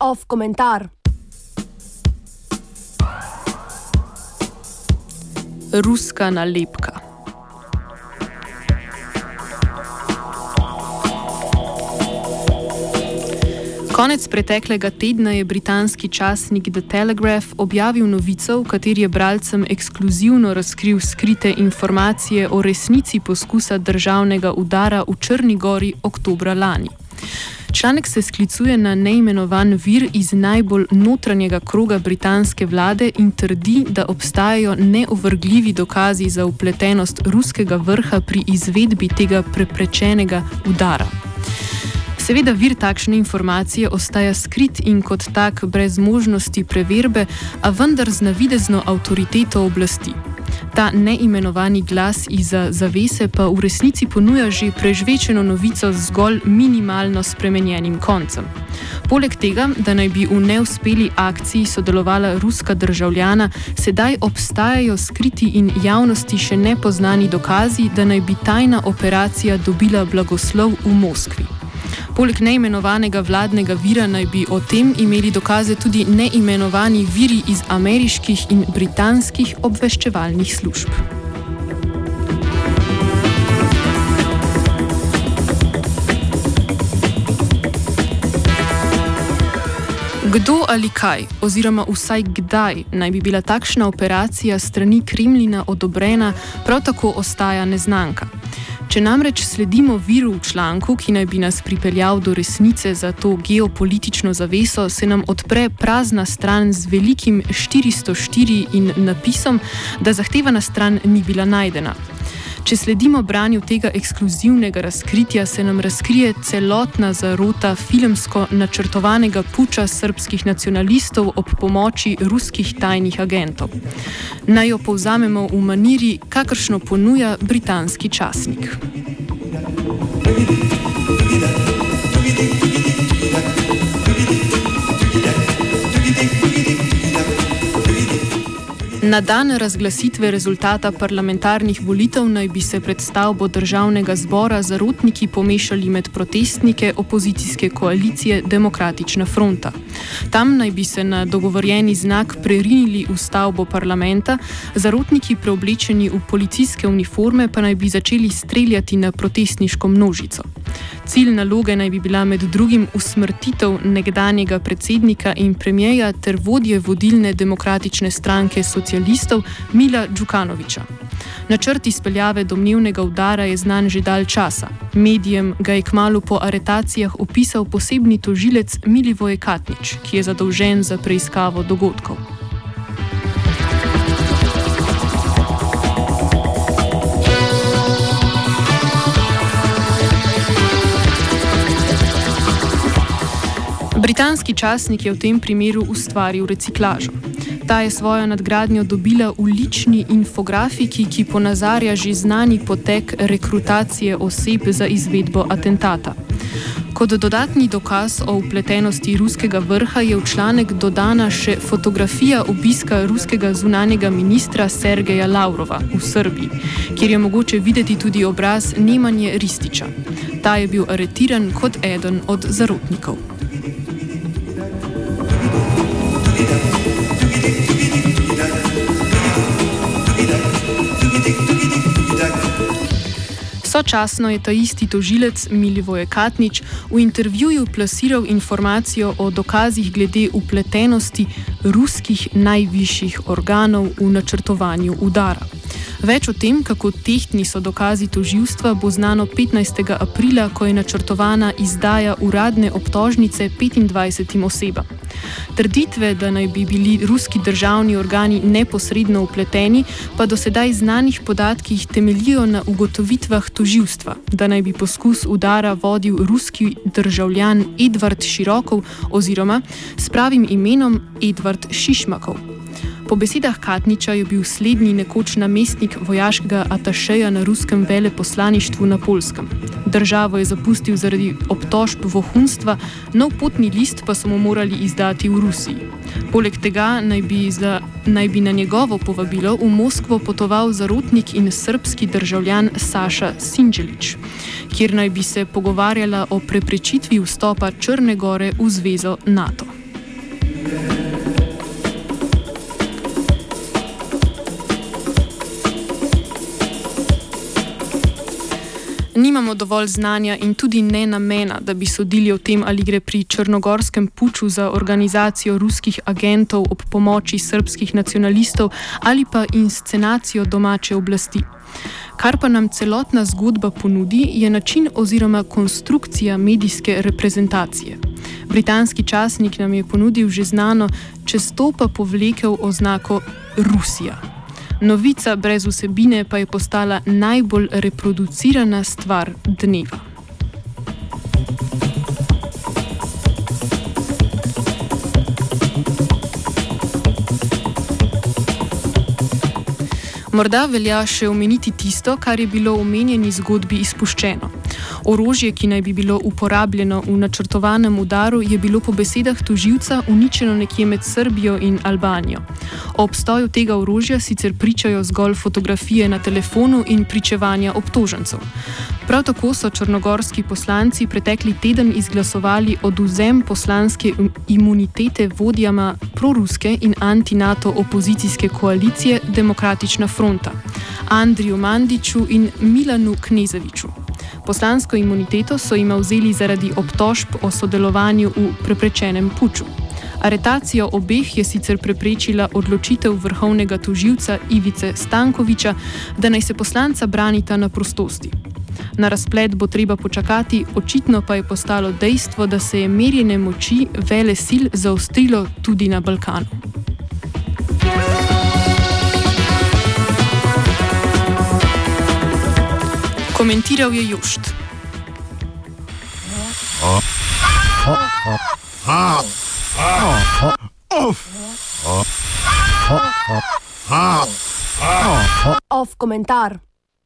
Off komentar. Ruska nalepka. Konec preteklega tedna je britanski časnik The Telegraph objavil novico, v kateri je bralcem ekskluzivno razkril skrite informacije o resnici poskusa državnega udara v Črni gori oktobra lani. Članek se sklicuje na neimenovan vir iz najbolj notranjega kroga britanske vlade in trdi, da obstajajo neovrgljivi dokazi za upletenost ruskega vrha pri izvedbi tega preprečenega udara. Seveda, vir takšne informacije ostaja skrit in kot tak brez možnosti preverbe, a vendar z navidezno avtoriteto oblasti. Ta neimenovani glas iza zavese pa v resnici ponuja že prežvečeno novico z zgolj minimalno spremenjenim koncem. Poleg tega, da naj bi v neuspeli akciji sodelovala ruska državljana, sedaj obstajajo skriti in javnosti še nepoznani dokazi, da naj bi tajna operacija dobila blagoslov v Moskvi. Poleg neimenovanega vladnega vira naj bi o tem imeli dokaze tudi neimenovani viri iz ameriških in britanskih obveščevalnih služb. Kdo ali kaj, oziroma vsaj kdaj naj bi bila takšna operacija strani Kremlina odobrena, prav tako ostaja neznanka. Če namreč sledimo viru v članku, ki naj bi nas pripeljal do resnice za to geopolitično zaveso, se nam odpre prazna stran z velikim 404 in napisom, da zahtevana stran ni bila najdena. Če sledimo branju tega ekskluzivnega razkritja, se nam razkrije celotna zarota filmsko načrtovanega puča srpskih nacionalistov ob pomoči ruskih tajnih agentov. Naj jo povzamemo v maniri, kakršno ponuja britanski časnik. Thank you. Na dan razglasitve rezultata parlamentarnih volitev naj bi se pred stavbo državnega zbora zarotniki pomešali med protestnike opozicijske koalicije Demokratična fronta. Tam naj bi se na dogovorjeni znak prerinili v stavbo parlamenta, zarotniki preoblečeni v policijske uniforme pa naj bi začeli streljati na protestniško množico. Cilj naloge naj bi bila med drugim usmrtitev nekdanjega predsednika in premijeja ter vodje vodilne demokratične stranke socialistov Mila Djukanoviča. Načrt izpeljave domnevnega udara je znan že dalj časa. Medijem ga je kmalo po aretacijah opisal posebni tožilec Milivoje Katnič, ki je zadolžen za preiskavo dogodkov. Britanski časnik je v tem primeru ustvaril reciklažo. Ta je svojo nadgradnjo dobila v lični infografiki, ki ponazarja že znani potek rekrutacije oseb za izvedbo atentata. Kot dodatni dokaz o upletenosti ruskega vrha je v članek dodana še fotografija obiska ruskega zunanjega ministra Sergeja Lavrova v Srbiji, kjer je mogoče videti tudi obraz Nemanje Rističa. Ta je bil aretiran kot eden od zarotnikov. Sočasno je ta isti tožilec Milivoje Katnič v intervjuju plasiral informacijo o dokazih glede upletenosti ruskih najvišjih organov v načrtovanju udara. Več o tem, kako tehtni so dokazi toživstva, bo znano 15. aprila, ko je načrtovana izdaja uradne obtožnice 25 osebam. Trditve, da naj bi bili ruski državni organi neposredno upleteni, pa do sedaj znanih podatkih temeljijo na ugotovitvah toživstva, da naj bi poskus udara vodil ruski državljan Edvard Širokov oziroma s pravim imenom Edvard Šišmakov. Po besedah Katniča je bil slednji nekoč namestnik vojaškega atašeja na ruskem veleposlaništvu na Polskem. Državo je zapustil zaradi obtožb vohunstva, nov potni list pa so mu morali izdati v Rusiji. Poleg tega naj bi, za, naj bi na njegovo povabilo v Moskvo potoval zarotnik in srpski državljan Saša Sinđelič, kjer naj bi se pogovarjala o preprečitvi vstopa Črne gore v zvezo NATO. Nimamo dovolj znanja in tudi ne namena, da bi sodili o tem, ali gre pri črnogorskem puču za organizacijo ruskih agentov ob pomoči srpskih nacionalistov ali pa inscenacijo domače oblasti. Kar pa nam celotna zgodba ponudi, je način oziroma konstrukcija medijske reprezentacije. Britanski časnik nam je ponudil že znano, čez to pa povlekel oznako Rusija. Novica brez vsebine pa je postala najbolj reproducirana stvar dneva. Morda velja še omeniti tisto, kar je bilo v omenjeni zgodbi izpuščeno. Orožje, ki naj bi bilo uporabljeno v načrtovanem udaru, je bilo po besedah tuživca uničeno nekje med Srbijo in Albanijo. O obstoju tega orožja sicer pričajo zgolj fotografije na telefonu in pričevanja obtožencev. Prav tako so črnogorski poslanci pretekli teden izglasovali oduzem poslanske imunitete vodjama proruske in anti-NATO opozicijske koalicije Demokratična fronta, Andriju Mandiču in Milanu Knezeviču. Poslansko imuniteto so jim vzeli zaradi obtožb o sodelovanju v preprečenem puču. Aretacijo obeh je sicer preprečila odločitev vrhovnega toživca Ivice Stankoviča, da naj se poslanca branita na prostosti. Na razplet bo treba počakati, očitno pa je postalo dejstvo, da se je merjene moči vele sil zaostrilo tudi na Balkanu. Komentiral je Jušt. Off komentar.